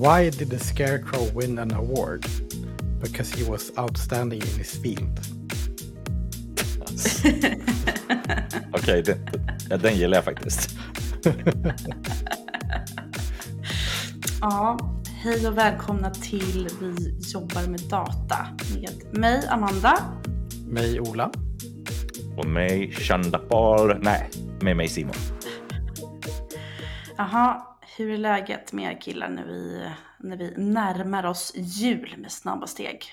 Why did the Scarecrow win an award? Because he was outstanding in his field. Okej, den, den, den gillar jag faktiskt. Ja, hej och välkomna till Vi jobbar med data med mig Amanda. Mig Ola. Och mig Chandapal. Nej, med mig Simon. Jaha, hur är läget med er killar när vi, när vi närmar oss jul med snabba steg?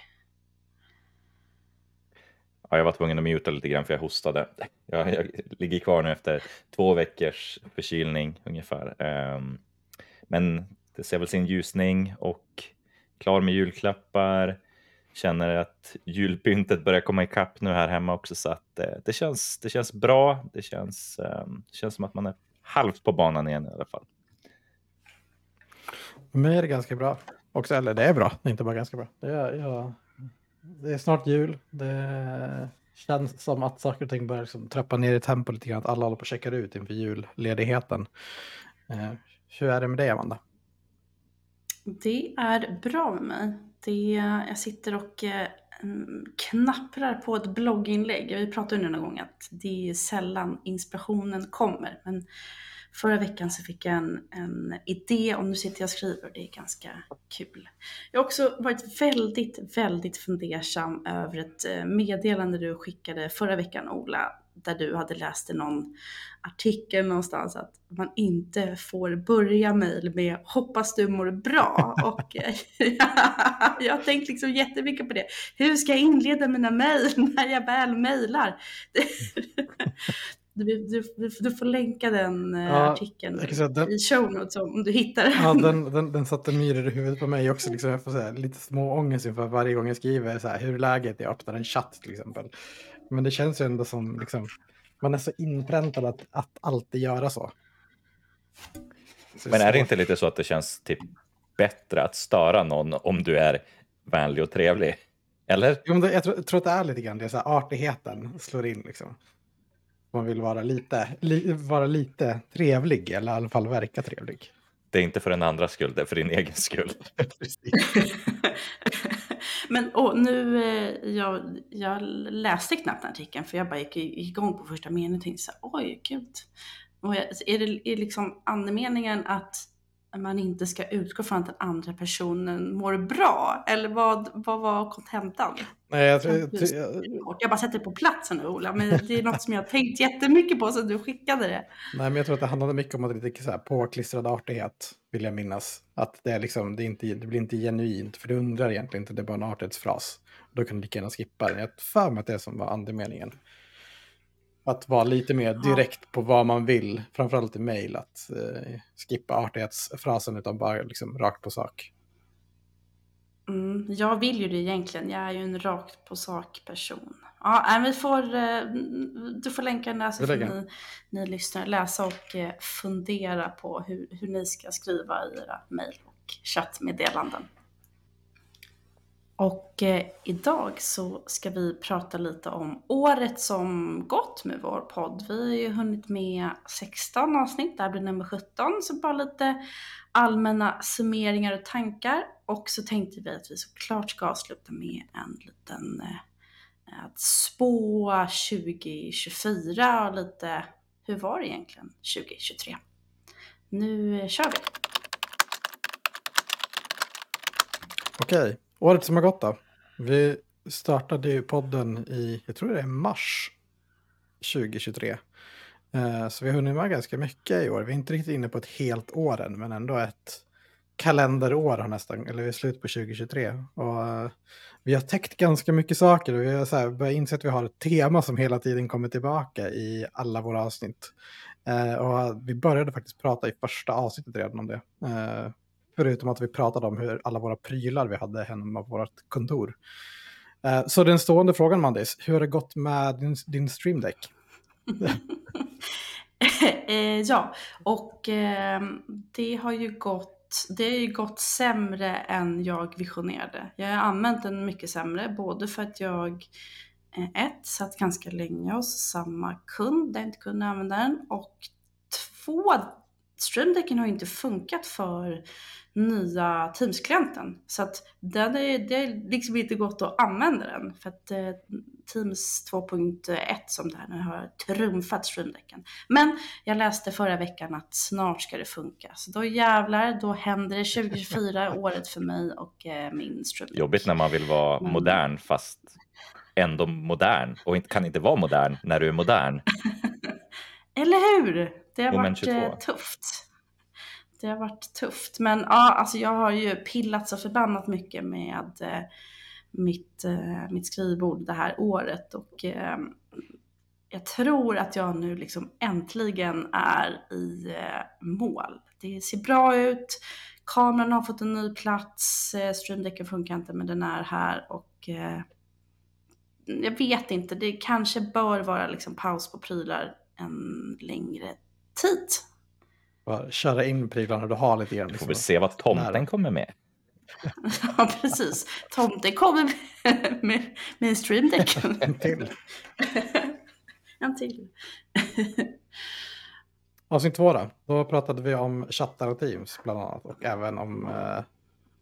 Ja, jag var tvungen att muta lite grann för jag hostade. Jag, jag ligger kvar nu efter två veckors förkylning ungefär. Ehm, men det ser väl sin ljusning och klar med julklappar. Känner att julpyntet börjar komma ikapp nu här hemma också så att eh, det, känns, det känns bra. Det känns, ehm, det känns som att man är halvt på banan igen i alla fall. För mig är det ganska bra. Också, eller det är bra, det är inte bara ganska bra. Det är, ja, det är snart jul. Det känns som att saker och ting börjar liksom trappa ner i tempo lite grann. Att alla håller på att checka ut inför julledigheten. Eh, hur är det med dig, Amanda? Det är bra med mig. Det, jag sitter och eh, mm, knapprar på ett blogginlägg. Vi pratade ju någon gång att det är sällan inspirationen kommer. Men Förra veckan så fick jag en, en idé och nu sitter jag och skriver och det är ganska kul. Jag har också varit väldigt, väldigt fundersam över ett eh, meddelande du skickade förra veckan Ola, där du hade läst i någon artikel någonstans att man inte får börja mejl med hoppas du mår bra. och eh, jag har tänkt liksom jättemycket på det. Hur ska jag inleda mina mejl när jag väl mejlar? Du, du, du, du, får länka den eh, ja, artikeln den, i show notes om du hittar den. Ja, den, den, den satte myror i huvudet på mig också. Liksom, jag får säga, lite små ångest inför varje gång jag skriver så här, hur är läget? Jag öppnar en chatt till exempel. Men det känns ju ändå som, liksom, man är så inpräntad att, att alltid göra så. så Men är det inte lite så att det känns typ bättre att störa någon om du är vänlig och trevlig? Eller? Jo, det, jag, tror, jag tror att det är lite grann det, så här, artigheten slår in liksom man vill vara lite, li, vara lite trevlig, eller i alla fall verka trevlig. Det är inte för den andra skull, det är för din egen skull. Men oh, nu, eh, jag, jag läste knappt artikeln för jag bara gick igång på första meningen och tänkte så här, oj gud. Och jag, är det är liksom andemeningen att man inte ska utgå från att den andra personen mår bra? Eller vad, vad var kontentan? Nej, jag, tror, jag, jag bara sätter det på plats nu Ola, men det är något som jag har tänkt jättemycket på sen du skickade det. Nej, men jag tror att det handlade mycket om att lite så här påklistrad artighet, vill jag minnas. Att det, är liksom, det, är inte, det blir inte genuint, för du undrar egentligen inte, det är bara en artighetsfras. Då kan du lika gärna skippa den. Jag har för mig att det är som var andemeningen. Att vara lite mer direkt på vad man vill, framförallt i mejl, att eh, skippa artighetsfrasen utan bara liksom rakt på sak. Mm, jag vill ju det egentligen, jag är ju en rakt på sak person. Ja, vi får, eh, du får länka den där så får ni, ni lyssnare läsa och eh, fundera på hur, hur ni ska skriva i era mejl och chattmeddelanden. Och eh, idag så ska vi prata lite om året som gått med vår podd. Vi har ju hunnit med 16 avsnitt, det här blir nummer 17, så bara lite allmänna summeringar och tankar. Och så tänkte vi att vi såklart ska avsluta med en liten eh, att spå 2024 och lite hur var det egentligen 2023? Nu eh, kör vi! Okej. Året som har gått då? Vi startade ju podden i, jag tror det är mars 2023. Eh, så vi har hunnit med ganska mycket i år. Vi är inte riktigt inne på ett helt år än, men ändå ett kalenderår har nästan, eller vi är slut på 2023. Och eh, vi har täckt ganska mycket saker och vi har så här, börjat inse att vi har ett tema som hela tiden kommer tillbaka i alla våra avsnitt. Eh, och vi började faktiskt prata i första avsnittet redan om det. Eh, Förutom att vi pratade om hur alla våra prylar vi hade hemma på vårt kontor. Eh, så den stående frågan, Mandis, hur har det gått med din, din Stream Deck? Eh, ja, och ehm, det har ju gått det har ju gått sämre än jag visionerade. Jag har använt den mycket sämre, både för att jag eh, ett, satt ganska länge hos samma kund där jag inte kunde använda den och två, Streamdecken har inte funkat för nya Teams-klienten. Så att den är, det är liksom inte gått att använda den. För att eh, Teams 2.1 som det här nu har trumfat Streamdecken. Men jag läste förra veckan att snart ska det funka. Så då jävlar, då händer det 2024 året för mig och eh, min Streamdeck. Jobbigt när man vill vara Men- modern fast ändå modern och inte, kan inte vara modern när du är modern. Eller hur? Det har Moment varit 22. eh, tufft. Det har varit tufft. Men ja, alltså jag har ju pillat så förbannat mycket med eh, mitt, eh, mitt skrivbord det här året. Och eh, jag tror att jag nu liksom äntligen är i mål. Det ser bra ut. Kameran har fått en ny plats. Streamdecken funkar inte men den är här. Och jag vet inte, det kanske bör vara liksom paus på prylar en längre tid. Bara köra in prylarna du har lite grann. Vi får Liksom. väl se vad tomten Nära. kommer med. Ja, precis. Tomten kommer med, med, med en streamdeck. En till. en till. Avsnitt två då. Då pratade vi om chattar och Teams bland annat. Och även om eh,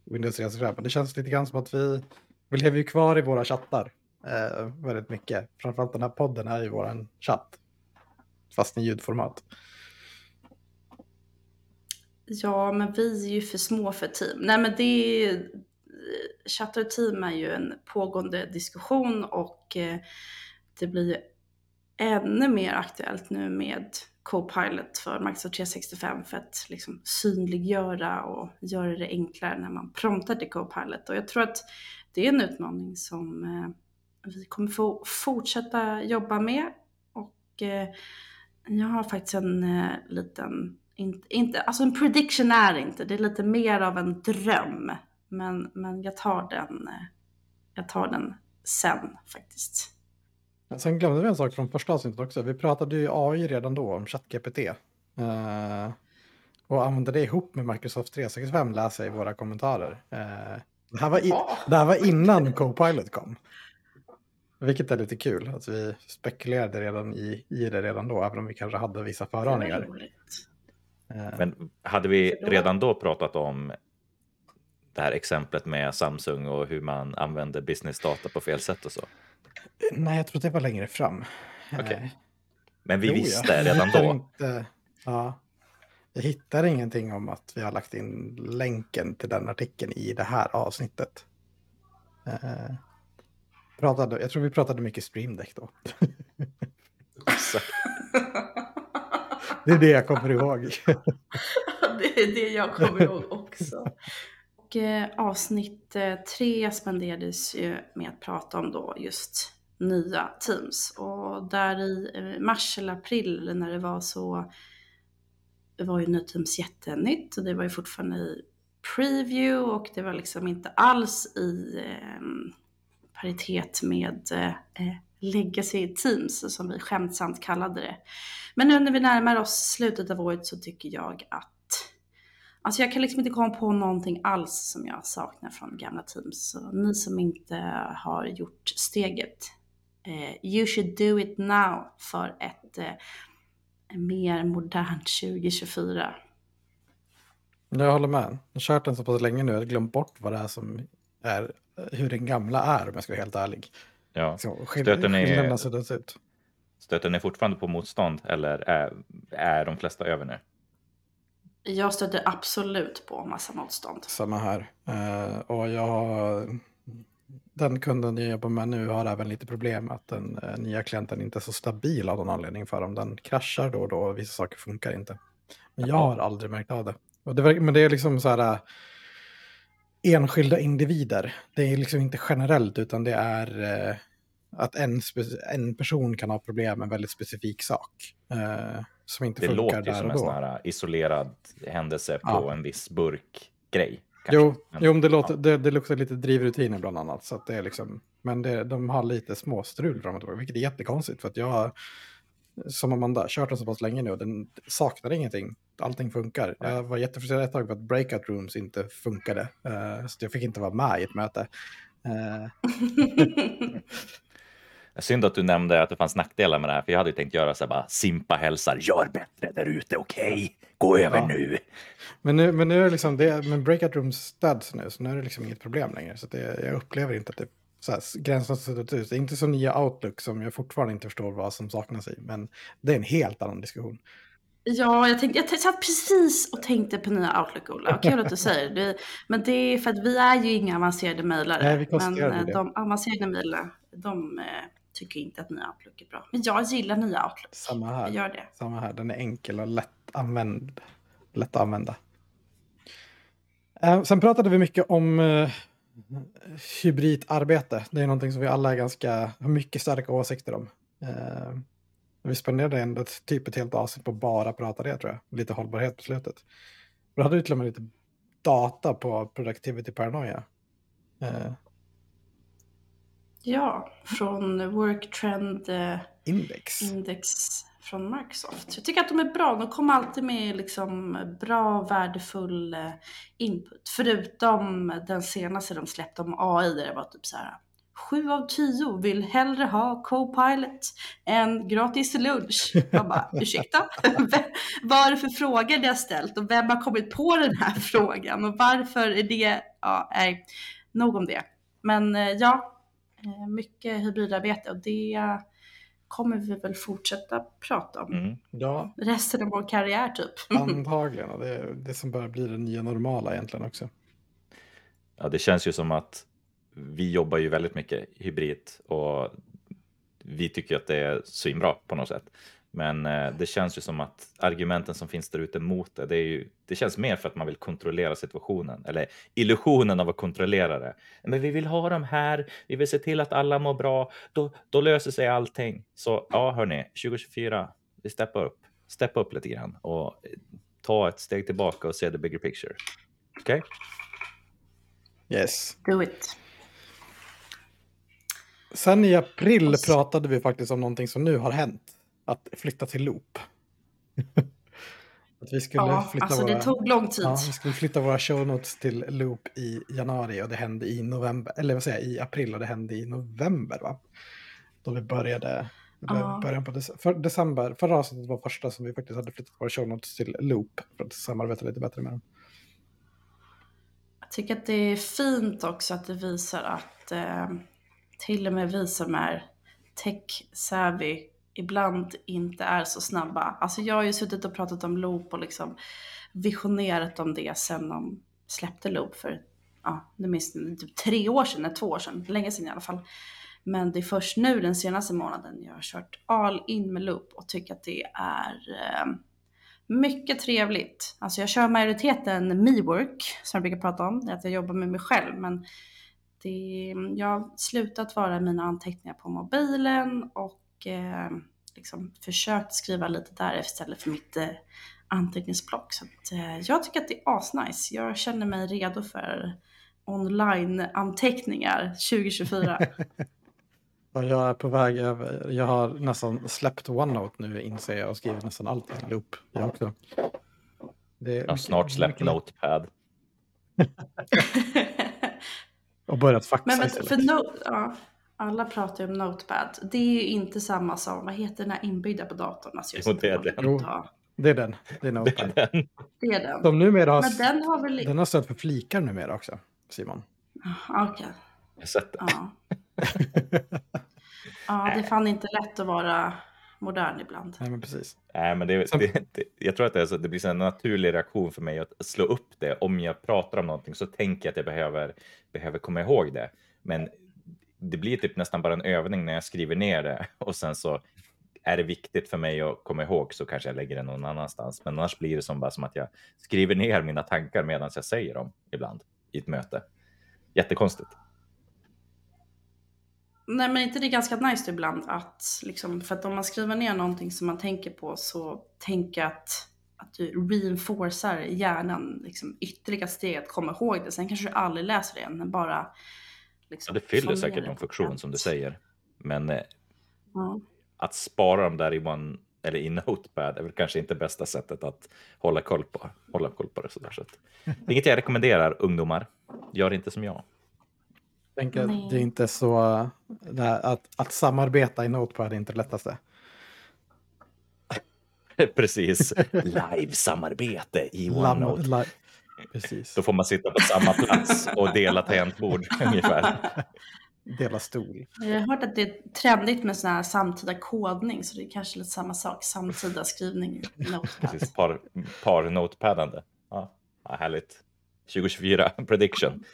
Windows 365. Men Det känns lite grann som att vi, vi lever ju kvar i våra chattar. Eh, väldigt mycket. Framförallt den här podden är ju våran chatt. Fast i ljudformat. Ja, men vi är ju för små för team. Nej, men det är... Eh, Chattar och team är ju en pågående diskussion och eh, det blir ju ännu mer aktuellt nu med Copilot för Microsoft 365 för att liksom synliggöra och göra det enklare när man promptar till Copilot. Och jag tror att det är en utmaning som eh, vi kommer få fortsätta jobba med. Och jag har faktiskt en liten, inte, inte, alltså en prediction är det inte, det är lite mer av en dröm. Men, men jag tar den, jag tar den sen faktiskt. Sen glömde vi en sak från första avsnittet också. Vi pratade ju AI redan då om ChatGPT. Eh, och använde det ihop med Microsoft 365 läser jag i våra kommentarer. Eh, det, här var i, det här var innan Copilot kom. Vilket är lite kul att vi spekulerade redan i, i det redan då, även om vi kanske hade vissa Det föraningar. roligt. Eh, Men hade vi redan då pratat om det här exemplet med Samsung och hur man använder businessdata på fel sätt och så? nej, jag tror det var längre fram. Eh, Okej. Men vi jo, visste Jag redan då. Inte, ja, jag hittar ingenting om att vi har lagt in länken till den artikeln i det här avsnittet. Eh, pratade, jag tror vi pratade mycket streamdeck då. Så, det är det jag kommer ihåg. det är det jag kommer ihåg också. Och, eh, avsnitt eh, tre spenderades ju med att prata om då just nya Teams. Och där i eh, mars eller april när det var så det var ju nya Teams jättenytt och det var ju fortfarande i preview och det var liksom inte alls i eh, paritet med eh, eh eh, legacy Teams som vi skämtsamt kallade det. Men nu när vi närmar oss slutet av året så tycker jag att Alltså jag kan liksom inte komma på någonting alls som jag saknar från gamla Teams. Så ni som inte har gjort steget, eh, you should do it now för ett eh, mer modernt 2024. Jag håller med. Jag har kört den så pass länge nu. Jag har glömt bort vad det är som är, hur den gamla är om jag ska vara helt ärlig ja. Så, skill- Skillnaderna ser det ut. Stöter ni fortfarande på motstånd eller är, är de flesta över nu? Jag stöter absolut på massa motstånd. Samma här. Eh, och jag har, den kunden jag jobbar med nu har även lite problem att den eh, nya klienten inte är så stabil av någon anledning för dem. Den kraschar då och då och vissa saker funkar inte. Men jag har aldrig märkt av det. Och det men det är liksom så här eh, enskilda individer. Det är liksom inte generellt utan det är att en, en person kan ha problem med en väldigt specifik sak. Eh, som inte Det funkar låter där som en sån här isolerad händelse på Ja. en viss burkgrej. Jo, Men- jo det, låter, det, det luktar lite drivrutiner bland annat. Så att det är liksom, men det, de har lite småstrul fram och tillbaka, vilket är jättekonstigt. För att jag har, som Amanda, kört den så pass länge nu och den saknar ingenting. Allting funkar. Jag var jättefrustrerad ett tag för att breakout rooms inte funkade. eh, så jag fick inte vara med i ett möte. Eh, Synd att du nämnde att det fanns nackdelar med det här, för jag hade ju tänkt göra så här bara Simpa hälsar, gör bättre där ute, okej? Okay? Gå över Ja. nu. Men nu, men nu är det liksom, det, men breakout rooms stöds nu, så nu är det liksom inget problem längre. Så det, jag upplever inte att det så här, gränsen har suddat ut. Det är inte så nya Outlook som jag fortfarande inte förstår vad som saknas i, men det är en helt annan diskussion. Ja, jag, tänkte, jag satt precis och tänkte på nya Outlook, Ola. Kul att du säger det. Men det är för att vi är ju inga avancerade mejlare. Nej, vi men eh, det. de avancerade mejlarna, de eh, tycker inte att nya Outlook är bra. Men jag gillar nya Outlook. Samma Jag här. gör det. Samma här. Den är enkel och lätt, använd, lätt att använda. Eh, sen pratade vi mycket om eh, hybridarbete. Det är någonting som vi alla är ganska, har mycket starka åsikter om. Eh, vi spenderade ändå typ ett helt avsnitt på bara prata det tror jag. Lite hållbarhet på slutet. Då hade vi till och med lite data på productivity paranoia. Eh, Ja, från Work Trend eh, index. Index från Microsoft. Jag tycker att de är bra. De kommer alltid med liksom bra, värdefull eh, input. Förutom den senaste de släppte om AI där det var typ så här. Sju av tio vill hellre ha Copilot än gratis lunch. Jag bara, ursäkta? Vad är det för frågor det har ställt och vem har kommit på den här frågan och varför är det, ja, nej, nog om det. Men eh, ja, mycket hybridarbete och det kommer vi väl fortsätta prata om Mm. Ja, resten av vår karriär typ. antagligen. Och det är det som börjar bli det nya normala egentligen också. Ja, det känns ju som att vi jobbar ju väldigt mycket hybrid och vi tycker att det är svinbra på något sätt. Men eh, det känns ju som att argumenten som finns där ute mot det, det, är ju, det känns mer för att man vill kontrollera situationen eller illusionen av att kontrollera det. Men vi vill ha dem här, vi vill se till att alla mår bra, då, då löser sig allting. Så ja, hörni, 2024, vi steppar upp, steppa upp lite grann och ta ett steg tillbaka och se the bigger picture. Okej? Yes. Do it. Sen i april pratade vi faktiskt om någonting som nu har hänt. Att flytta till Loop. att vi skulle Ja, flytta alltså våra... det tog lång tid. Ja, vi skulle flytta våra show notes till Loop i januari och det hände i november, eller vad säger jag, i april och det hände i november va? Då vi började, Ja. början på för, december, förra avsnittet var första som vi faktiskt hade flyttat våra show notes till Loop för att samarbeta lite bättre med dem. Jag tycker att det är fint också att det visar att eh, till och med vi som är tech-savvy ibland inte är så snabba. Alltså jag har ju suttit och pratat om Loop och liksom visionerat om det sen de släppte Loop för, ja, det minns typ tre år sedan, eller två år sedan, länge sedan i alla fall. Men det är först nu den senaste månaden jag har kört all in med Loop och tycker att det är eh, mycket trevligt. Alltså jag kör majoriteten me-work som jag brukar prata om, det är att jag jobbar med mig själv. Men det, jag har slutat vara mina anteckningar på mobilen och eh, liksom försökt skriva lite där istället för mitt eh, anteckningsblock. Så att, eh, jag tycker att det är asnice. Jag känner mig redo för online-anteckningar 2024. Och jag är på väg över, jag har nästan släppt OneNote nu inser jag och skrivit nästan allt i Loop. Jag också. Det är Jag har snart släppt Notepad. Och börjat faxa Men, men för no, ja, alla pratar ju om Notepad. Det är ju inte samma som, vad heter den här inbyggda på datorn? Alltså Jo, det är vill ta- Det är den. Det är Det Notepad. är den. Det är den. De numera har, Men den har väl... den har stöd för flikar numera också, Simon. Ah, Okej. Jag har sett det. Ja. ja, det är fan inte lätt att vara modern ibland. Nej, men precis. Nej, men det, det, det, jag tror att det, är så, det blir så en naturlig reaktion för mig att slå upp det. Om jag pratar om någonting så tänker jag att jag behöver, behöver komma ihåg det. Men det blir typ nästan bara en övning när jag skriver ner det och sen så är det viktigt för mig att komma ihåg så kanske jag lägger det någon annanstans. Men annars blir det som bara som att jag skriver ner mina tankar medan jag säger dem ibland i ett möte. Jättekonstigt. Nej men inte det är ganska nice ibland att liksom, för att om man skriver ner någonting som man tänker på så tänker jag att, att du reinforcar hjärnan liksom, ytterligare steg att komma ihåg det. Sen kanske du aldrig läser det igen, men bara Ja, liksom, det fyller säkert någon funktion som du säger. Men eh, Ja. att spara dem där i One eller i Notepad är väl kanske inte bästa sättet att hålla koll på, hålla koll på det sådär. Så inget jag rekommenderar ungdomar. Gör inte som jag. tänker att det är inte så... Det här, att, att samarbeta i Notepad är inte det lättaste. Precis. Live-samarbete i OneNote. Precis. Då får man sitta på samma plats och dela tangentbord ungefär. Dela stol. Jag har hört att det är trendigt med sån här samtida kodning, så det är kanske lite samma sak. Samtida skrivning i Notepad. Precis, par, par notepadande. Ja, härligt. 2024 prediction.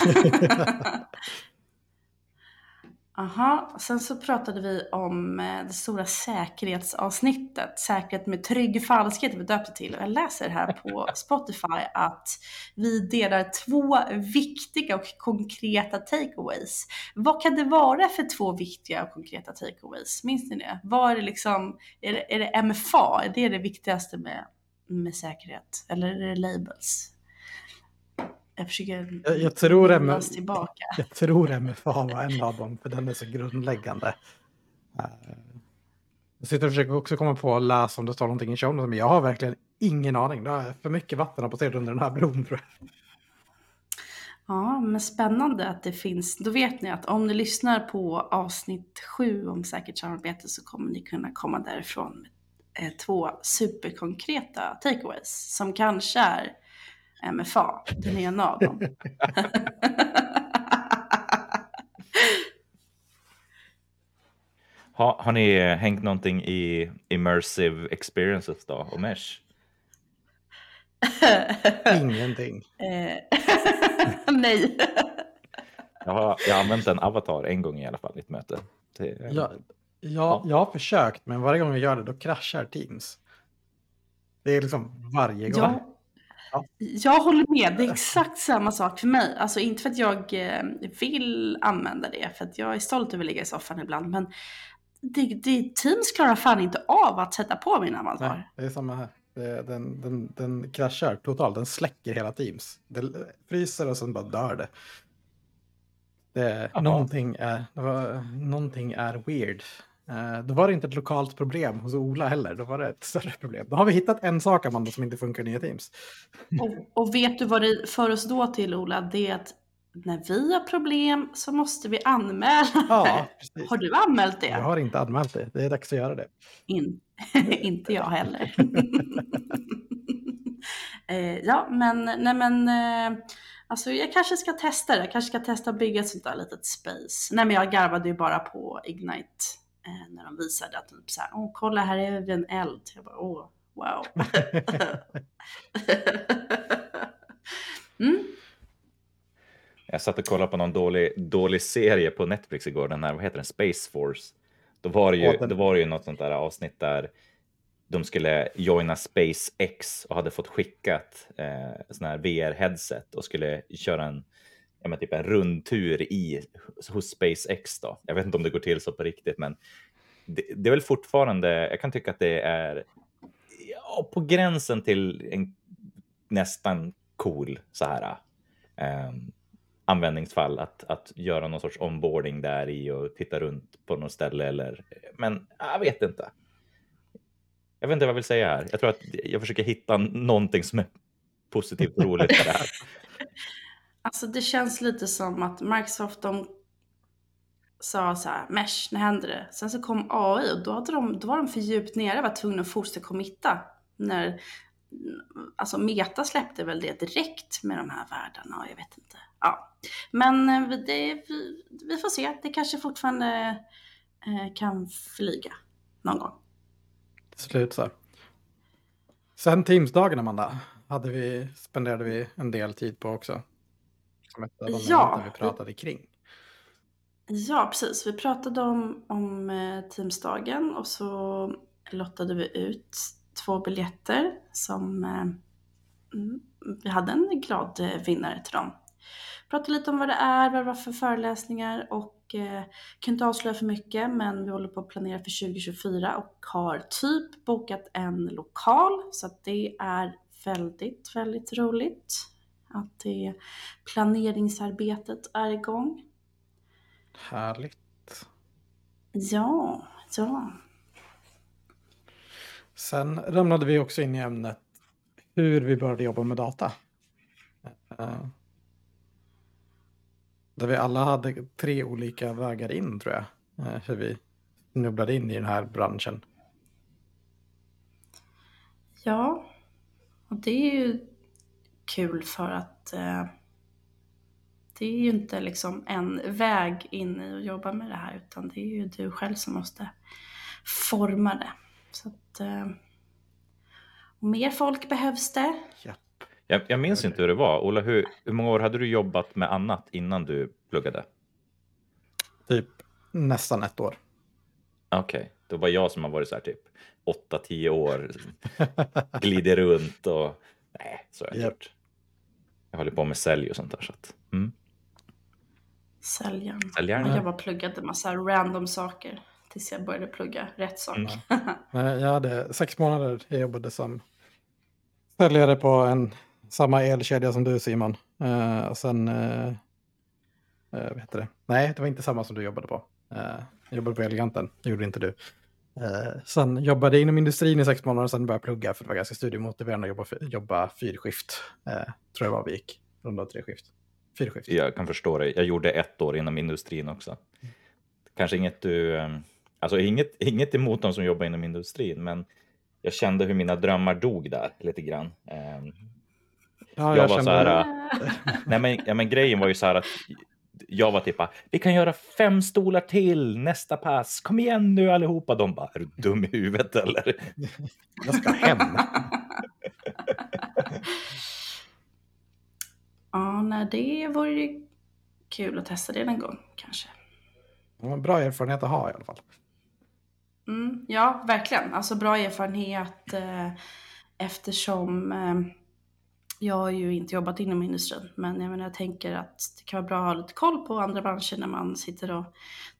Aha, sen så pratade vi om eh, det stora säkerhetsavsnittet, säkerhet med trygg falskhet vi döpte till. Och Jag läser här på Spotify att vi delar två viktiga och konkreta takeaways. Vad kan det vara för två viktiga och konkreta takeaways? Minns ni det? Vad är det liksom, är det, är det MFA? Är det det viktigaste med, med säkerhet? Eller är det labels? Jag försöker Jag, jag, tror minnas M- tillbaka. jag tror MFA var en av dem, för den är så grundläggande. Eh, Jag sitter och försöker också komma på att läsa om det står någonting i showen, men jag har verkligen ingen aning. Det är för mycket vatten passerat under den här bron tror jag. Ja, men spännande att det finns. Då vet ni att om ni lyssnar på avsnitt sju om säkert samarbete så kommer ni kunna komma därifrån med eh, två superkonkreta takeaways som kanske är MFA, den ena av dem. Ha, har ni hängt någonting i immersive experiences då och mesh? Ingenting. Eh, Nej. Jag har, jag har använt en avatar en gång i alla fall i ett möte. Det, Jag, jag, jag har försökt, men varje gång jag gör det då kraschar Teams. Det är liksom varje gång. Ja, Ja. jag håller med, det är exakt samma sak för mig. Alltså inte för att jag eh, vill använda det, för att jag är stolt över att ligga i soffan ibland, men det, det, Teams klarar fan inte av att sätta på min avatar. Nej, det är samma här. Den, den, den kraschar totalt, den släcker hela Teams. Det fryser och sen bara dör det. det någonting, är, någonting är weird. Eh, då var det inte ett lokalt problem hos Ola heller, då var det ett större problem. Då har vi hittat en sak Amanda som inte funkar i nya Teams. Och, och vet du vad det för oss då till Ola? Det är att när vi har problem så måste vi anmäla Ja, precis. Har du anmält det? Jag har inte anmält det, det är dags att göra det. In, inte jag heller. eh, ja, men, nej men, eh, alltså jag kanske ska testa det. Jag kanske ska testa att bygga ett sånt där litet space. Nej men jag garvade ju bara på Ignite när de visade att typ så här, åh kolla här är en eld. Jag bara, åh, wow. mm. Jag satt och kollade på någon dålig, dålig serie på Netflix igår, den här, vad heter den, Space Force. Då var det ju, Ja, den- då var det ju något sånt där avsnitt där de skulle joina SpaceX och hade fått skickat eh, sån här VR-headset och skulle köra en, ja, men typ en rundtur i, hos SpaceX. Då. Jag vet inte om det går till så på riktigt, men det, det är väl fortfarande, jag kan tycka att det är ja, på gränsen till en nästan cool så här eh, användningsfall att, att göra någon sorts onboarding där i och titta runt på något ställe eller men jag vet inte. Jag vet inte vad jag vill säga här. Jag tror att jag försöker hitta någonting som är positivt och roligt med det här. Alltså det känns lite som att Microsoft de sa så här, mesh, nu händer det? Sen så kom AI och då, hade de, då var de för djupt nere, var tvungna att fortsätta committa. När, alltså Meta släppte väl det direkt med de här världarna, jag vet inte. Ja. Men eh, det, vi, vi får se, det kanske fortfarande eh, kan flyga någon gång. Till slut så. Sen Teamsdagen Amanda, hade vi, spenderade vi en del tid på också. Som ett av de Ja. vi pratade kring. Ja, precis. Vi pratade om, om eh, Teamsdagen och så lottade vi ut två biljetter som eh, mm, vi hade en glad eh, vinnare till dem. Pratade lite om vad det är, vad det var för föreläsningar och eh, kan inte avslöja för mycket men vi håller på att planera för 2024 och har typ bokat en lokal så att det är väldigt, väldigt roligt att det planeringsarbetet är igång. Härligt. Ja, ja. Sen ramlade vi också in i ämnet hur vi började jobba med data. Eh, Där vi alla hade tre olika vägar in tror jag. Eh, hur vi snubblade in i den här branschen. Ja, och det är ju kul för att eh, det är ju inte liksom en väg in i att jobba med det här utan det är ju du själv som måste forma det. Så att, eh, mer folk behövs det. Ja. Jag, jag minns inte hur det var. Ola, hur, hur många år hade du jobbat med annat innan du pluggade? Typ nästan ett år. Okej, okay. det var jag som har varit så här typ 8-10 år, glider runt och nej, så har jag Japp. gjort. Jag håller på med sälj och sånt där. Så att, mm. Säljaren. Säljaren. Och jag bara pluggade massa random saker tills jag började plugga rätt sak. Mm. Jag hade sex månader. Jag jobbade som säljare på en, samma elkedja som du Simon. Eh, och sen, eh, eh, vad heter det? Nej, det var inte samma som du jobbade på. Jag jobbade på Eleganten, det gjorde inte du. Eh, sen jobbade jag inom industrin i sex månader, sen började jag plugga för det var ganska studiemotiverande att jobba, jobba fyrskift. Eh, tror jag var vi gick, runda tre skift. Fyrskift. Jag kan förstå dig. Jag gjorde ett år inom industrin också. Kanske inget du... eh, Alltså inget, inget emot de som jobbar inom industrin, men jag kände hur mina drömmar dog där lite grann. Eh, Ja, jag var så här, Eh, Nej, men, ja, men grejen var ju så här att jag var typ vi kan göra fem stolar till nästa pass. Kom igen nu allihopa. De bara, är du dum i huvudet eller? Jag ska hem. ja, nej, det vore ju kul att testa det någon gång kanske. Det var en bra erfarenhet att ha i alla fall. Mm, ja, verkligen. Alltså bra erfarenhet eh, eftersom eh, jag har ju inte jobbat inom industrin. Men jag, menar, jag tänker att det kan vara bra att ha lite koll på andra branscher när man sitter och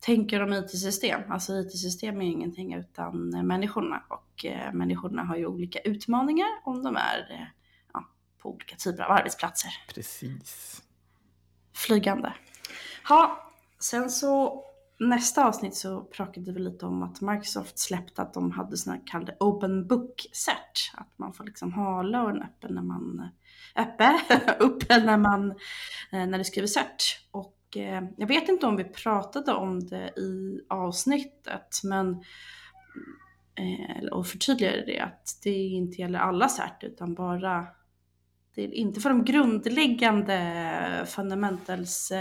tänker om IT-system. Alltså IT-system är ju ingenting utan eh, människorna och eh, människorna har ju olika utmaningar om de är eh, ja, på olika typer av arbetsplatser. Precis. Flygande. Ja, sen så nästa avsnitt så pratade vi lite om att Microsoft släppte att de hade såna kallade open book cert. Att man får liksom ha lören öppen när man eh, öppe, uppe när man eh, när det skriver cert. Och eh, jag vet inte om vi pratade om det i avsnittet men och förtydligade det att det inte gäller alla cert utan bara det är inte för de grundläggande fundamentals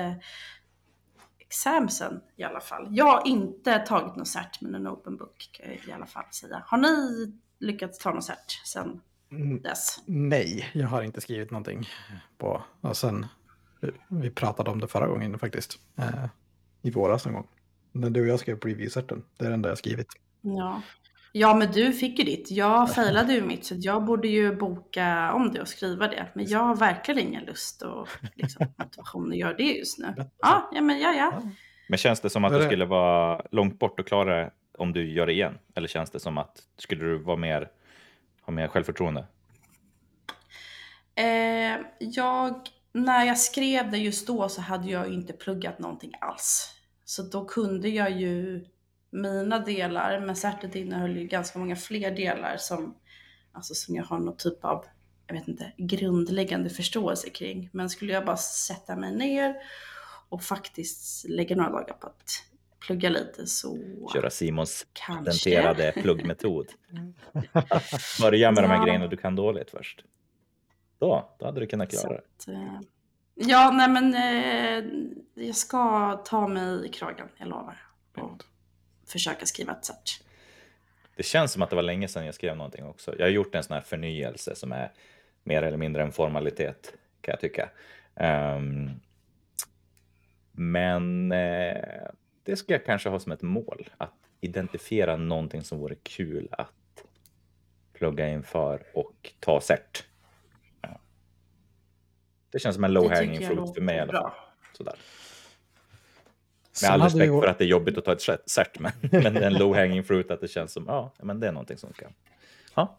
eh, examsen i alla fall. Jag har inte tagit något cert med en open book i alla fall säga. Har ni lyckats ta något cert sen Mm, dess? Nej, jag har inte skrivit någonting på. Och sen, vi pratade om det förra gången faktiskt. Eh, I våras någon gång. När du och jag skrev preview-certen. Det är det enda jag skrivit. Ja. Ja, men du fick ju ditt. Jag failade ju mitt, så jag borde ju boka om det och skriva det. Men jag har verkligen ingen lust och liksom, motivation att göra det just nu. Ja, ja men ja, ja. Men känns det som att du det? skulle vara långt bort och klara det om du gör det igen? Eller känns det som att skulle du vara mer, ha mer självförtroende? Eh, jag, när jag skrev det just då så hade jag ju inte pluggat någonting alls. Så då kunde jag ju mina delar, men certet innehöll ju ganska många fler delar som, alltså som jag har någon typ av, jag vet inte, grundläggande förståelse kring. Men skulle jag bara sätta mig ner och faktiskt lägga några dagar på att plugga lite så Köra Simons kanske. patenterade pluggmetod. Börja med de här Ja. grejerna du kan dåligt först. Då, då hade du kunnat klara det. Att, eh, ja, nej men eh, jag ska ta mig i kragen, jag lovar. Och försöka skriva ett cert. Det känns som att det var länge sedan jag skrev någonting också. Jag har gjort en sån här förnyelse som är mer eller mindre en formalitet kan jag tycka. Ehm, men eh, det ska jag kanske ha som ett mål att identifiera någonting som vore kul att plugga inför och ta cert. Ja. Det känns som en low hanging fruit för mig i alla fall. Sådär. Med all respekt vi- för att det är jobbigt att ta ett cert, men, men en low hanging fruit att det känns som, ja, men det är någonting som kan. Ja,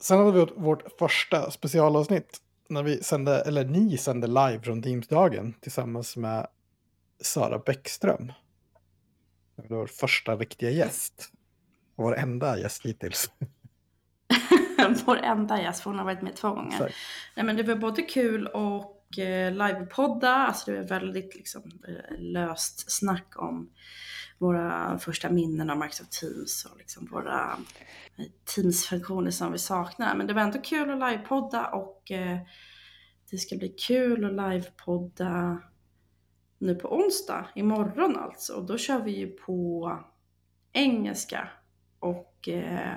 Sen hade vi vårt, vårt första specialavsnitt. När vi sände, eller ni sände live från Teamsdagen tillsammans med Sara Bäckström. Det var vår första riktiga gäst. Och vår enda gäst hittills. Vår enda gäst, för hon har varit med två gånger. Nej, men det var både kul och och eh, livepodda. Alltså det är väldigt liksom, löst snack om våra första minnen av Microsoft Teams och liksom våra eh, Teams-funktioner som vi saknar. Men det var ändå kul att livepodda och eh, det ska bli kul att livepodda nu på onsdag, imorgon alltså. Och då kör vi ju på engelska och eh,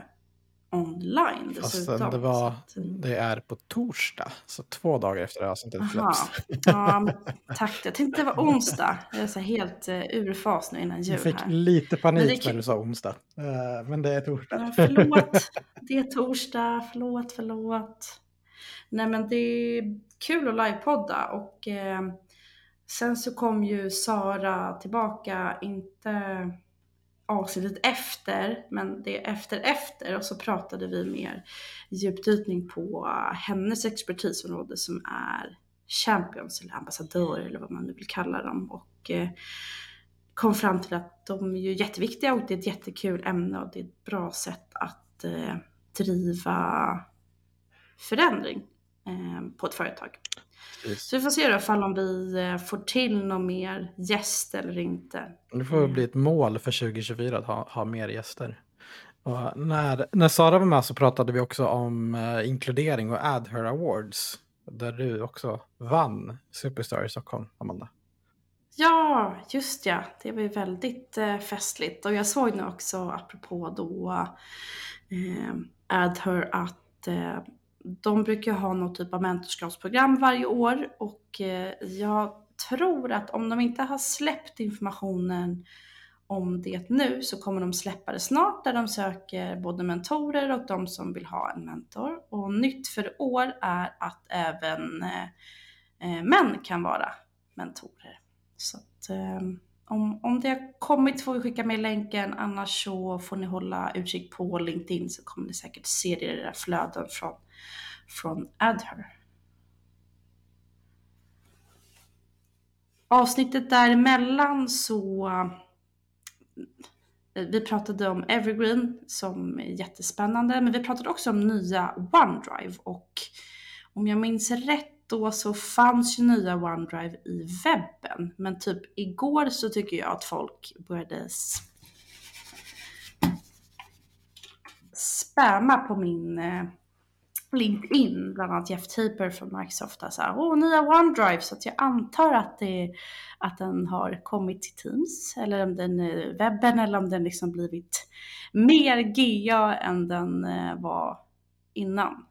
online dessutom. det, var, att, eh, det är på torsdag, så två dagar efter avsnittet släpps. Ja, tack. Jag tänkte det var onsdag. Jag är så helt uh, ur fas nu innan Jag jul fick här. lite det panik kul. när du sa onsdag. Eh, Men det är torsdag. Ja, förlåt. Det är torsdag. Förlåt, förlåt. Nej, men det är kul att livepodda och eh, sen så kom ju Sara tillbaka, inte avsnittet efter, men det är efter efter och så pratade vi mer djupdykning på eh, hennes expertisområde som är champions eller ambassadörer eller vad man nu vill kalla dem. Och eh, kom fram till att de är ju jätteviktiga och det är ett jättekul ämne och det är ett bra sätt att eh, driva förändring på ett företag. Precis. Så vi får se då ifall om vi eh, får till någon mer gäst eller inte. Det får bli ett mål för 2024 att ha, ha mer gäster. Och när, när Sara var med så pratade vi också om eh, inkludering och Add Her Awards. Där du också vann Superstar i Stockholm, Amanda. Ja, just ja. Det var ju väldigt eh, festligt. Och jag såg nu också, apropå då eh, Adher, att eh, de brukar ha någon typ av mentorskapsprogram varje år. Och eh, jag tror att om de inte har släppt informationen om det nu så kommer de släppa det snart där de söker både mentorer och de som vill ha en mentor. Och nytt för i år är att även eh, eh, män kan vara mentorer. Så att, eh, om, om det har kommit får vi skicka med länken, annars så får ni hålla utkik på LinkedIn så kommer ni säkert se det i era flöden från, från Adher. Avsnittet däremellan så eh, vi pratade om Evergreen som är jättespännande, men vi pratade också om nya OneDrive och om jag minns rätt då så fanns ju nya OneDrive i webben, men typ igår så tycker jag att folk började spamma på min eh, LinkedIn, bland annat Jeff Taper från Microsoft, så här, åh, nya OneDrive, så att jag antar att, det, att den har kommit till Teams, eller om den är webben, eller om den liksom blivit mer GA än den eh, var innan.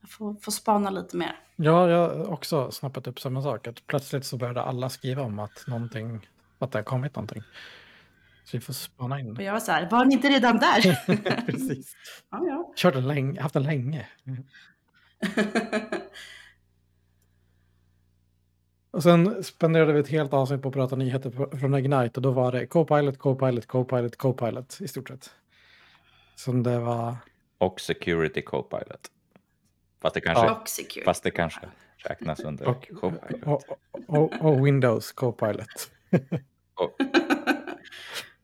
Jag får, får spana lite mer. Ja, jag har också snappat upp samma sak. Att plötsligt så började alla skriva om att, någonting, att det har kommit någonting. Så vi får spana in. Och jag var så här, var ni inte redan där? Precis. ja, ja. Kört den länge, haft den länge. Och sen spenderade vi ett helt avsnitt på att prata nyheter från Ignite och då var det Copilot, Copilot, Copilot, Copilot i stort sett. Som det var, Och Security Copilot. Fast det kanske, Och security. fast det kanske räknas under och, Copilot. och, och, och Windows Copilot. Och,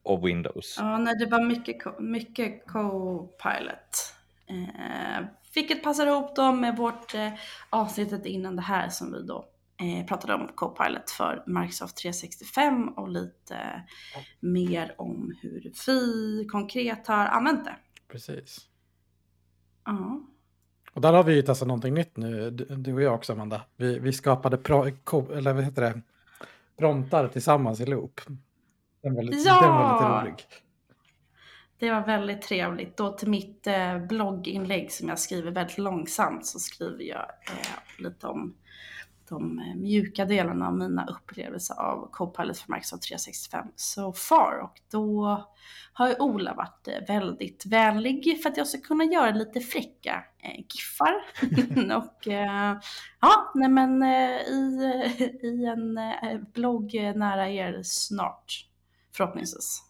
och Windows. Ja, nej, det var mycket, mycket co-pilot. Eh, vilket passar ihop då med vårt eh, avsnittet innan det här som vi då eh, pratade om co-pilot för Microsoft 365 och lite mer om hur vi konkret har använt det. Precis. Ja, Och där har vi ju testat någonting nytt nu, du, och jag också Amanda. Vi, vi skapade pro, ko, eller vad heter det? promptar tillsammans i loop. Den var lite, Ja! den var lite rolig. det var väldigt trevligt. Då till mitt eh, blogginlägg som jag skriver väldigt långsamt så skriver jag eh, lite om de eh, mjuka delarna av mina upplevelser av Copilot för Microsoft 365 so far. Och då har ju Ola varit eh, väldigt vänlig för att jag ska kunna göra lite fräcka eh, giffar. och eh, ja, nej men eh, i, i en eh, blogg eh, nära er snart förhoppningsvis.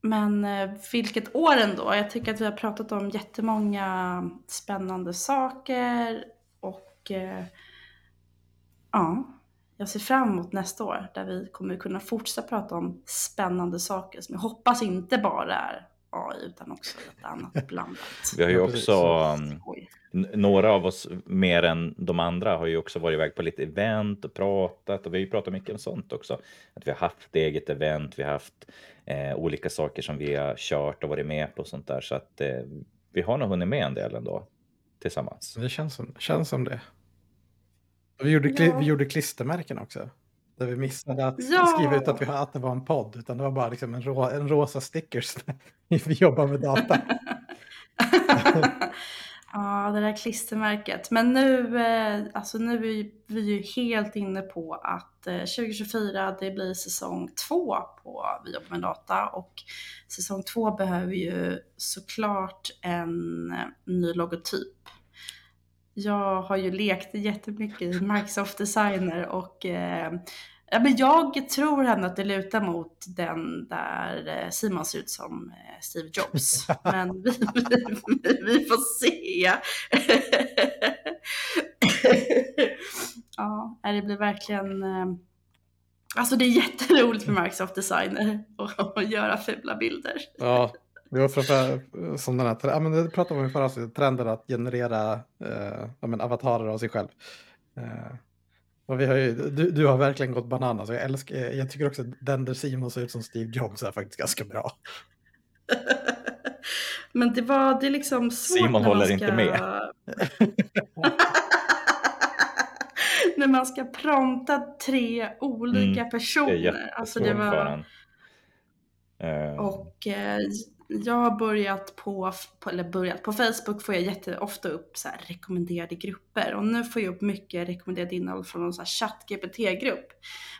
Men eh, vilket år ändå. Jag tycker att vi har pratat om jättemånga spännande saker och eh, ja, jag ser fram emot nästa år där vi kommer kunna fortsätta prata om spännande saker som jag hoppas inte bara är AI utan också lite annat blandat. Vi har ju också, några av oss mer än de andra har ju också varit iväg på lite event och pratat och vi har ju pratat mycket om sånt också. Att vi har haft eget event, vi har haft eh, olika saker som vi har kört och varit med på och sånt där. Så att eh, vi har nog hunnit med en del ändå tillsammans. Det känns som, känns som det. Vi gjorde, Ja. vi gjorde klistermärken också. Där vi missade att Ja. skriva ut att, vi, att det var en podd. Utan det var bara liksom en, rå, en rosa stickers. vi jobbar med data. ja, det där klistermärket. Men nu, eh, alltså nu är vi- ju helt inne på att eh, 2024 det blir säsong två på Vi jobbar med data och säsong två behöver ju såklart en eh, ny logotyp. Jag har ju lekt jättemycket i Microsoft Designer och eh, ja, men jag tror ändå att det lutar mot den där eh, Simon ser ut som eh, Steve Jobs. Men vi, vi, vi får se. ja, det blir verkligen... eh, Alltså det är jätteroligt för Microsoft Designer att, att göra fula bilder. Ja, det var framför, som den här, ja, men det pratade vi om i förra avsnittet, trenden att generera eh, ja, men avatarer av sig själv. Eh, och vi har ju, du, du har verkligen gått bananas. Jag, älskar, jag tycker också att den där Simon ser ut som Steve Jobs är faktiskt ganska bra. Men det var det är liksom svårt Simon när man håller ska... inte med. när man ska prompta tre olika Mm, Det är personer. Alltså det var... Eh, Och eh, jag har börjat på, på, eller börjat på Facebook får jag jätteofta upp så här rekommenderade grupper och nu får jag upp mycket rekommenderat innehåll från någon så chatt-GPT-grupp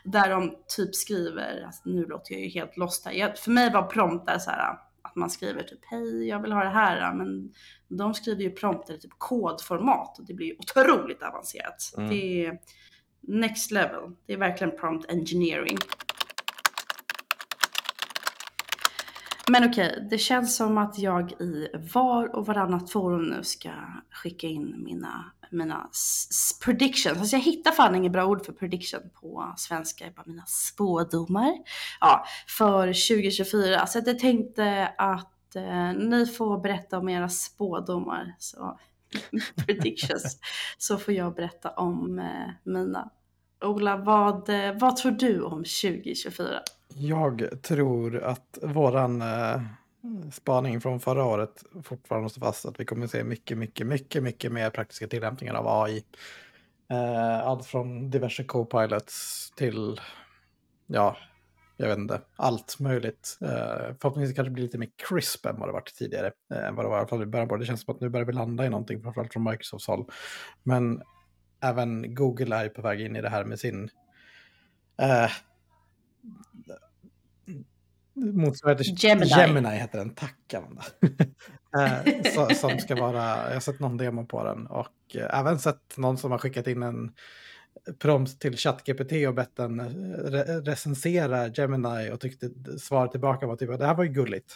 där de typ skriver, alltså nu låter jag ju helt lost här, jag, för mig var promptar så här att man skriver typ hej jag vill ha det här men de skriver ju prompter i typ kodformat och det blir ju otroligt avancerat. Mm. Det är next level, det är verkligen prompt engineering. Men okej, det känns som att jag i var och varannat forum nu ska skicka in mina, mina predictions. Alltså jag hittar fan inget bra ord för prediction på svenska, Jag bara mina spådomar. Ja, för 2024. Så alltså jag tänkte eh, att eh, ni får berätta om era spådomar. Så predictions. Så får jag berätta om eh, mina. Ola, vad, eh, vad tror du om 2024? Jag tror att våran eh, spaning från förra året fortfarande står fast. Att vi kommer se mycket, mycket, mycket, mycket mer praktiska tillämpningar av AI. Eh, allt från diverse co-pilots till, ja, jag vet inte, allt möjligt. Eh, förhoppningsvis kanske blir lite mer crisp än vad det varit tidigare. Eh, vad det var i alla fall i början på det. Det känns som att nu börjar vi landa i någonting, framförallt från Microsofts håll. Men även Google är ju på väg in i det här med sin eh, motsvarighet till Gemini. Gemini heter den, tack Amanda. eh, så, som ska vara, jag har sett någon demo på den och eh, även sett någon som har skickat in en prompt till ChatGPT och bett den eh, re recensera Gemini och tyckte svaret tillbaka var typ det här var ju gulligt.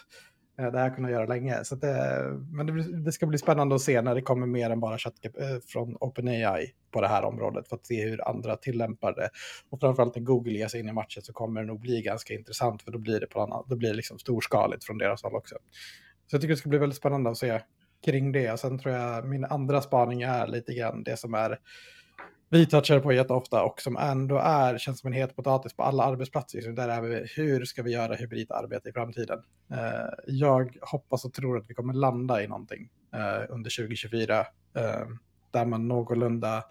Det här kunde jag göra länge. Så det, men det, det ska bli spännande att se när det kommer mer än bara ChatGPT från OpenAI på det här området för att se hur andra tillämpar det. Och framförallt när Google ger sig in i matchen så kommer det nog bli ganska intressant för då blir det, på annat, då blir det liksom storskaligt från deras håll också. Så jag tycker det ska bli väldigt spännande att se kring det. Och sen tror jag min andra spaning är lite grann det som är vi touchar på jätteofta och som ändå är, känns som en het potatis på alla arbetsplatser. Så där är vi, hur ska vi göra hybridarbete i framtiden? Eh, jag hoppas och tror att vi kommer landa i någonting eh, under 2024 eh, där man någorlunda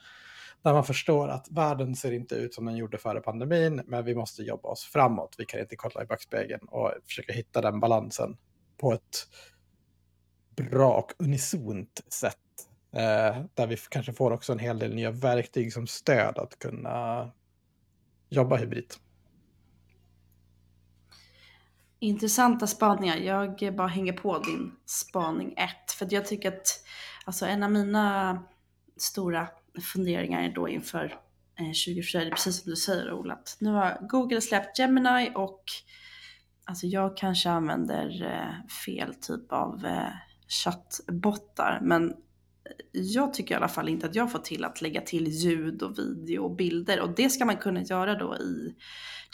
där man förstår att världen ser inte ut som den gjorde före pandemin, men vi måste jobba oss framåt. Vi kan inte kolla i backspegeln och försöka hitta den balansen på ett bra och unisont sätt. Eh, där vi kanske får också en hel del nya verktyg som stöd att kunna jobba hybrid. Intressanta spaningar. Jag bara hänger på din spaning 1. För jag tycker att alltså en av mina stora funderingar då inför 2024, det är precis som du säger Ola, att nu har Google släppt Gemini och alltså jag kanske använder eh, fel typ av eh, chattbottar men jag tycker i alla fall inte att jag får till att lägga till ljud och video och bilder och det ska man kunna göra då i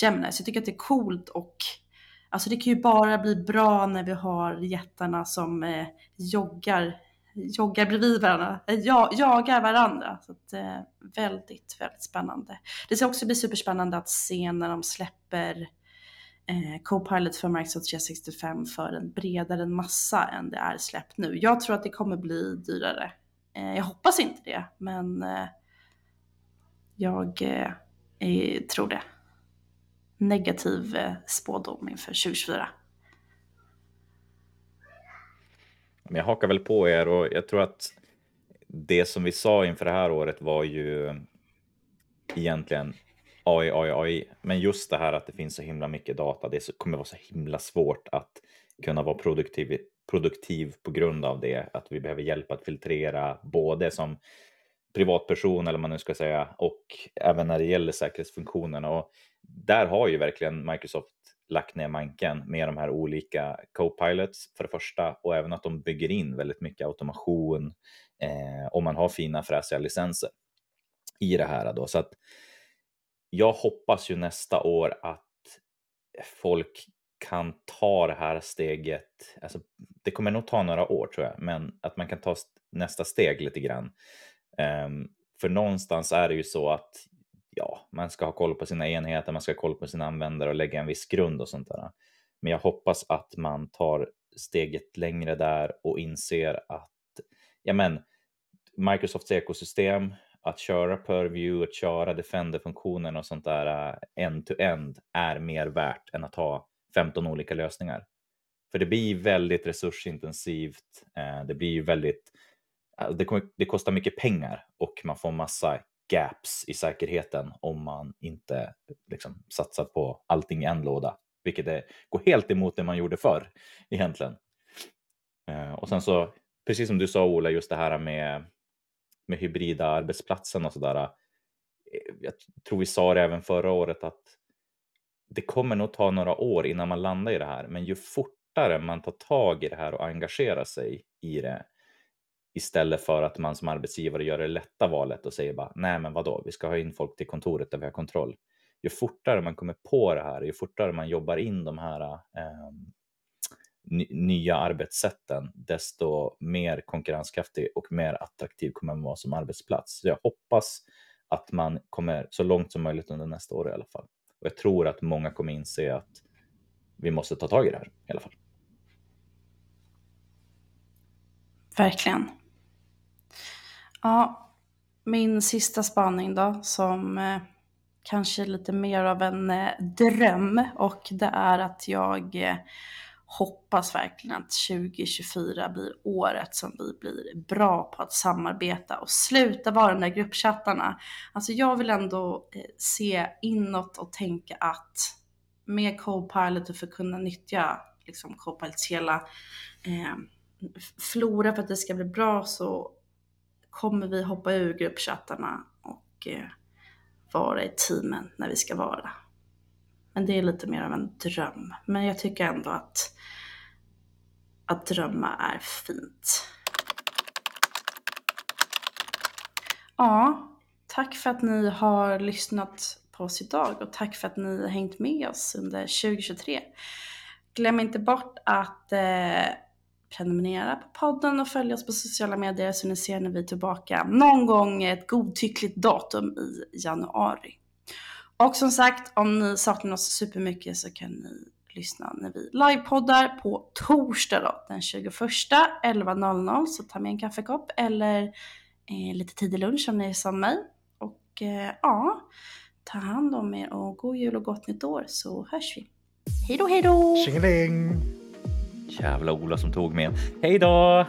Gemini. Så jag tycker att det är coolt och Alltså det kan ju bara bli bra när vi har jättarna som eh, joggar, joggar bredvid varandra, eh, ja, jagar varandra. Så att, eh, väldigt, väldigt spännande. Det ska också bli superspännande att se när de släpper eh, Copilot för Microsoft 365 för en bredare massa än det är släppt nu. Jag tror att det kommer bli dyrare. Eh, jag hoppas inte det, men eh, jag eh, tror det negativ eh, spådom inför 2024. Men Jag hakar väl på er och jag tror att det som vi sa inför det här året var ju egentligen AI, AI, AI. Men just det här att det finns så himla mycket data, det kommer vara så himla svårt att kunna vara produktiv, produktiv på grund av det. Att vi behöver hjälp att filtrera både som privatperson eller man nu ska säga och även när det gäller säkerhetsfunktionerna. Och där har ju verkligen Microsoft lagt ner manken med de här olika co-pilots för det första och även att de bygger in väldigt mycket automation eh, om man har fina fräsiga licenser i det här då. Så att jag hoppas ju nästa år att folk kan ta det här steget. Alltså, det kommer nog ta några år tror jag, men att man kan ta nästa steg lite grann. Um, för någonstans är det ju så att ja, man ska ha koll på sina enheter, man ska ha koll på sina användare och lägga en viss grund och sånt där. Men jag hoppas att man tar steget längre där och inser att ja, men, Microsofts ekosystem, att köra Purview, att köra Defender-funktionen och sånt där äh, end-to-end är mer värt än att ha 15 olika lösningar. För det blir väldigt resursintensivt. Äh, det blir väldigt, äh, det, kommer, det kostar mycket pengar och man får massa gaps i säkerheten om man inte liksom, satsar på allting i en låda, vilket är, går helt emot det man gjorde förr egentligen. Eh, och sen så, precis som du sa Ola, just det här med, med hybrida arbetsplatsen och sådär. Eh, jag tror vi sa det även förra året att det kommer nog ta några år innan man landar i det här, men ju fortare man tar tag i det här och engagerar sig i det, Istället för att man som arbetsgivare gör det lätta valet och säger bara nej men vadå, vi ska ha in folk till kontoret där vi har kontroll. Ju fortare man kommer på det här, ju fortare man jobbar in de här eh, nya arbetssätten, desto mer konkurrenskraftig och mer attraktiv kommer man vara som arbetsplats. Så jag hoppas att man kommer så långt som möjligt under nästa år i alla fall. Och jag tror att många kommer inse att vi måste ta tag i det här i alla fall. Verkligen. Ja, min sista spaning då som eh, kanske är lite mer av en eh, dröm och det är att jag eh, hoppas verkligen att 2024 blir året som vi blir bra på att samarbeta och sluta vara de där gruppchattarna. Alltså jag vill ändå eh, se inåt och tänka att med Copilot och för att kunna nyttja liksom Copilots hela eh, flora för att det ska bli bra så kommer vi hoppa ur gruppchattarna och eh, vara i teamen när vi ska vara. Men det är lite mer av en dröm. Men jag tycker ändå att, att drömma är fint. Ja, tack för att ni har lyssnat på oss idag och tack för att ni har hängt med oss under 2023. Glöm inte bort att eh, prenumerera på podden och följa oss på sociala medier så ni ser när vi är tillbaka någon gång ett godtyckligt datum i januari. Och som sagt, om ni saknar oss supermycket så kan ni lyssna när vi livepoddar på torsdag då, den 21 11.00 så ta med en kaffekopp eller eh, lite tidig lunch om ni är som mig. Och eh, ja, ta hand om er och god jul och gott nytt år så hörs vi. Hej då, hej då! Tjingeling! Jävla Ola som tog med. Hej då!